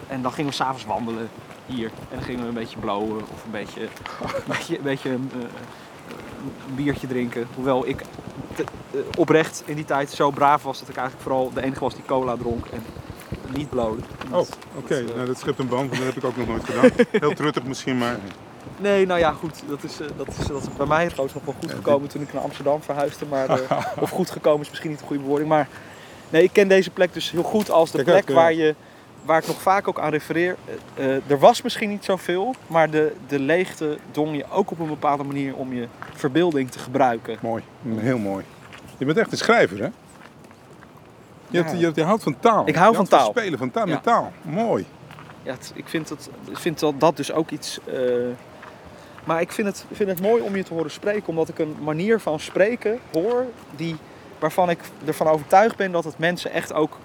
S2: en dan gingen we s'avonds wandelen hier. En dan gingen we een beetje blowen of een beetje, een beetje, een, beetje eh, een biertje drinken. Hoewel ik te- eh, oprecht in die tijd zo braaf was dat ik eigenlijk vooral de enige was die cola dronk en niet blowde.
S3: Oh, oké. Nou, dat schept een band, want dat heb ik ook nog nooit gedaan. Heel truttig misschien, maar
S2: Nee, nou ja, goed. Dat is, eh, dat is, dat is bij mij trouwens nog wel goed gekomen toen ik naar Amsterdam verhuisde. Maar, eh, of goed gekomen is misschien niet de goede bewoording. Maar nee, ik ken deze plek dus heel goed als de
S3: Kijk
S2: plek
S3: eh.
S2: waar, je, waar ik nog vaak ook aan refereer. Eh, eh, er was misschien niet zoveel, maar de, de leegte dwong je ook op een bepaalde manier om je verbeelding te gebruiken.
S3: Mooi, heel mooi. Je bent echt een schrijver, hè? Je, hebt, je, je houdt van taal.
S2: Ik hou
S3: Je
S2: van taal.
S3: spelen van taal,
S2: Ja.
S3: met taal. Mooi.
S2: Ja, het- ik vind, dat, ik vind dat, dat dus ook iets. eh, maar ik vind het, vind het mooi om je te horen spreken, omdat ik een manier van spreken hoor die, waarvan ik ervan overtuigd ben dat het mensen echt ook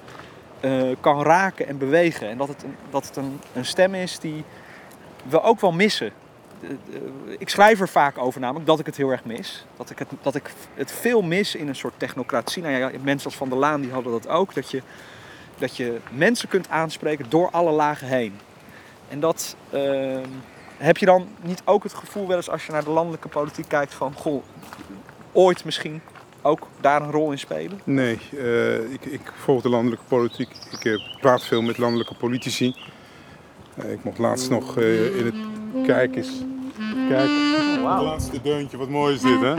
S2: eh, kan raken en bewegen. En dat het, een, dat het een, een stem is die we ook wel missen. Ik schrijf er vaak over, namelijk dat ik het heel erg mis. Dat ik het, dat ik het veel mis in een soort technocratie. Nou ja, mensen als Van der Laan die hadden dat ook. Dat je, dat je mensen kunt aanspreken door alle lagen heen. En dat ehm, heb je dan niet ook het gevoel wel eens als je naar de landelijke politiek kijkt van... Goh, ooit misschien ook daar een rol in spelen?
S3: Nee, eh, ik, ik volg de landelijke politiek. Ik eh, praat veel met landelijke politici. Eh, ik mocht laatst nog eh, in het... Kijk eens. Kijk. Het laatste deuntje. Wat mooi is dit, hè?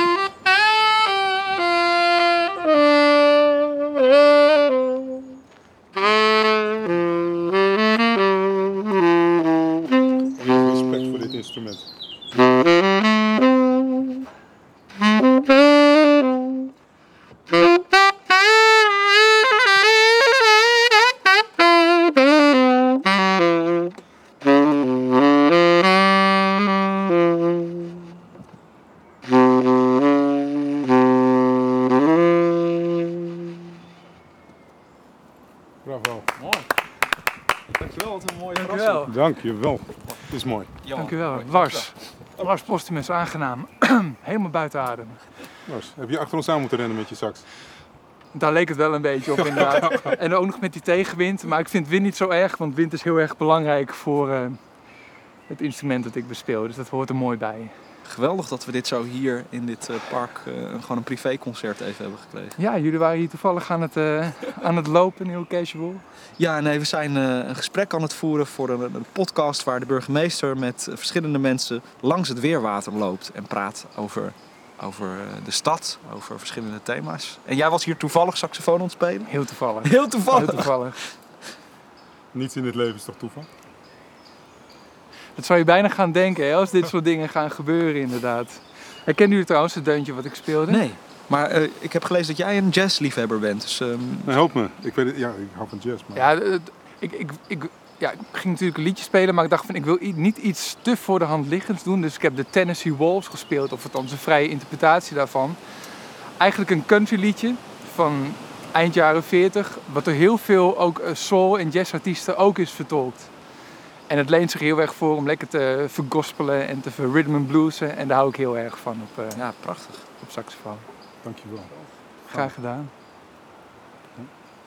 S2: Dankjewel.
S3: Dank je wel. Het is mooi.
S4: Dankjewel. Lars. Lars Postumus, aangenaam. Helemaal buiten adem.
S3: Lars, heb je achter ons aan moeten rennen met je sax?
S4: Daar leek het wel een beetje op inderdaad. En ook nog met die tegenwind. Maar ik vind wind niet zo erg, want wind is heel erg belangrijk voor eh, het instrument dat ik bespeel. Dus dat hoort er mooi bij.
S2: Geweldig dat we dit zo hier in dit eh, park eh, gewoon een privéconcert even hebben gekregen.
S4: Ja, jullie waren hier toevallig aan het, eh, aan het lopen, heel casual.
S2: Ja, nee, we zijn eh, een gesprek aan het voeren voor een, een podcast waar de burgemeester met verschillende mensen langs het weerwater loopt en praat over, over de stad, over verschillende thema's. En jij was hier toevallig saxofoon aan het spelen?
S4: Heel toevallig.
S2: Heel toevallig.
S4: Heel toevallig.
S3: Niets in het leven is toch toeval?
S4: Dat zou je bijna gaan denken hè, als dit soort dingen gaan gebeuren inderdaad. Herkennen jullie trouwens het deuntje wat ik speelde?
S2: Nee, maar eh, ik heb gelezen dat jij een jazzliefhebber bent. Dus, ehm,
S3: Nee, help me. Ik weet het, ja, ik hou van jazz. Maar...
S4: Ja, ik, ik, ik, ja, ik ging natuurlijk een liedje spelen, maar ik dacht van ik wil niet iets te voor de hand liggends doen. Dus ik heb de Tennessee Waltz gespeeld, of althans een vrije interpretatie daarvan. Eigenlijk een country liedje van eind jaren 40, wat door heel veel ook eh, soul- en jazzartiesten ook is vertolkt. En het leent zich heel erg voor om lekker te vergospelen en te verrhythm and bluesen. En daar hou ik heel erg van op, eh,
S2: ja, prachtig.
S4: op saxofoon.
S3: Dankjewel.
S4: Graag gedaan.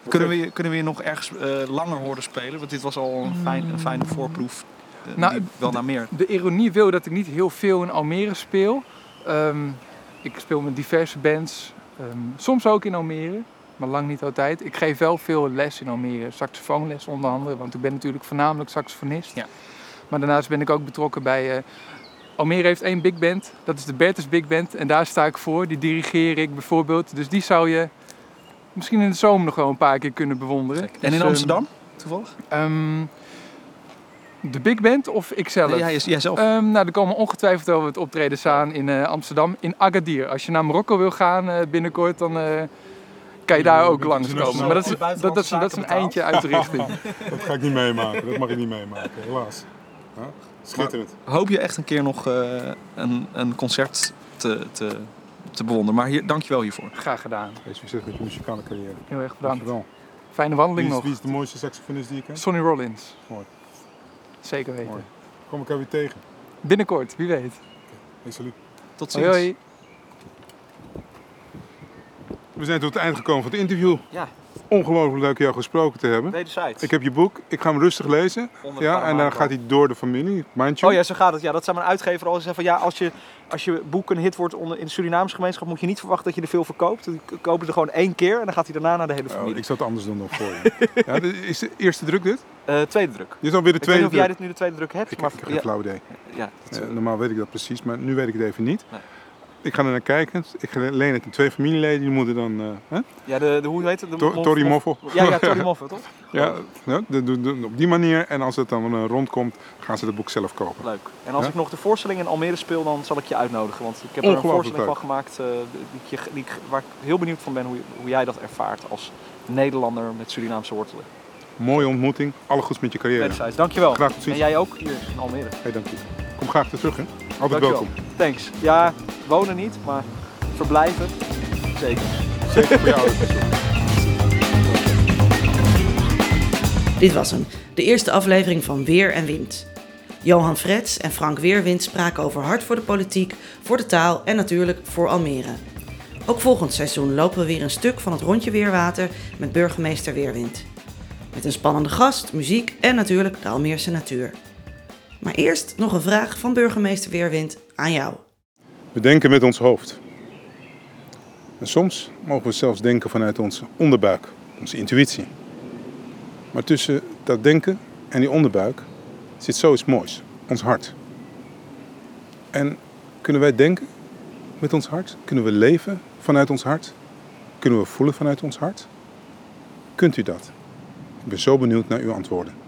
S2: Kunnen we, je- kunnen we je nog ergens eh, langer horen spelen? Want dit was al een, fijn, een fijne voorproef. eh,
S4: Nou,
S2: wel naar meer.
S4: De ironie wil dat ik niet heel veel in Almere speel. Ehm, ik speel met diverse bands. Ehm, soms ook in Almere, maar lang niet altijd. Ik geef wel veel les in Almere. Saxofoonles onder andere, want ik ben natuurlijk voornamelijk saxofonist.
S2: Ja.
S4: Maar daarnaast ben ik ook betrokken bij... eh, Almere heeft één big band, dat is de Bertus Big Band. En daar sta ik voor, die dirigeer ik bijvoorbeeld. Dus die zou je misschien in de zomer nog wel een paar keer kunnen bewonderen.
S2: En
S4: Dus,
S2: in
S4: ehm,
S2: Amsterdam, toevallig?
S4: ehm, de big band of ikzelf?
S2: Nee, jij, jijzelf.
S4: Ehm, nou, er komen ongetwijfeld wel wat optredens aan in eh, Amsterdam, in Agadir. Als je naar Marokko wil gaan eh, binnenkort, dan eh, kan je daar ook langskomen. Maar dat is, dat, dat, is, dat is een eindje uit de richting.
S3: Dat ga ik niet meemaken. Dat mag ik niet meemaken, helaas. Schitterend.
S2: Hoop je echt een keer nog eh, een, een concert te, te, te bewonderen. Maar hier, dankjewel hiervoor.
S4: Graag gedaan.
S3: Hey, succes met je muzikale carrière.
S4: Heel erg bedankt.
S3: Dankjewel.
S4: Fijne
S3: Wie
S4: wandeling
S3: is,
S4: nog.
S3: wie is de mooiste saxofonist die je kent?
S4: Sonny Rollins.
S3: Mooi.
S4: Zeker weten.
S3: Mooi. Kom ik er weer tegen.
S4: Binnenkort, wie weet.
S3: Hey, salut.
S2: Tot ziens.
S4: Hoi hoi.
S3: We zijn tot het eind gekomen van het interview.
S2: Ja.
S3: Ongelooflijk leuk jou gesproken te hebben.
S2: Wederzijds.
S3: Ik heb je boek, ik ga hem rustig lezen. Ja, en dan gaat hij door de familie, mind you.
S2: Oh ja, zo gaat het. Ja, dat zei mijn uitgever al. Ze zei van ja, als je, als je boek een hit wordt onder, in de Surinaamse gemeenschap, moet je niet verwachten dat je er veel verkoopt. Dan kopen ze er gewoon één keer en dan gaat hij daarna naar de hele
S3: Oh,
S2: familie.
S3: ik zou het anders doen dan voor je. ja, is de eerste druk dit?
S2: Eh, tweede druk.
S3: Dit is alweer de
S2: Ik weet niet
S3: tweede
S2: of jij dit nu de tweede druk hebt,
S3: Ik,
S2: maar
S3: ik heb geen
S2: ja,
S3: flauw idee.
S2: ja,
S3: Eh, normaal weet ik dat precies, maar nu weet ik het even niet.
S2: Nee.
S3: Ik ga er naar kijken. Ik leen het aan twee familieleden. Die moeten dan... eh, hè?
S2: ja de, de, hoe heet het? De
S3: To-
S2: mof-
S3: Tori
S2: mof-
S3: Moffel.
S2: Ja, ja, Tori Moffel, toch?
S3: Ja, ja, de- de- de- op die manier. En als het dan eh, rondkomt, gaan ze het boek zelf kopen.
S2: Leuk. En als
S3: Ja?
S2: ik nog de voorstelling in Almere speel, dan zal ik je uitnodigen. Want ik heb er een voorstelling van gemaakt eh, die, die waar ik heel benieuwd van ben hoe, hoe jij dat ervaart als Nederlander met Surinaamse wortelen.
S3: Mooie ontmoeting. Alle goeds met je carrière.
S2: Dankjewel.
S3: Graag tot ziens.
S2: En jij ook hier in Almere.
S3: Hey, dank je. Kom graag weer terug, hè? Altijd
S2: Dankjewel.
S3: welkom.
S2: Thanks. Ja, wonen niet, maar verblijven zeker.
S3: Zeker voor jou.
S1: Dit was hem, de eerste aflevering van Weer en Wind. Johan Frets en Frank Weerwind spraken over hart voor de politiek, voor de taal en natuurlijk voor Almere. Ook volgend seizoen lopen we weer een stuk van het rondje Weerwater met burgemeester Weerwind. Met een spannende gast, muziek en natuurlijk de Almeerse natuur. Maar eerst nog een vraag van burgemeester Weerwind aan jou.
S3: We denken met ons hoofd. En soms mogen we zelfs denken vanuit onze onderbuik, onze intuïtie. Maar tussen dat denken en die onderbuik zit zoiets moois, ons hart. En kunnen wij denken met ons hart? Kunnen we leven vanuit ons hart? Kunnen we voelen vanuit ons hart? Kunt u dat? Ik ben zo benieuwd naar uw antwoorden.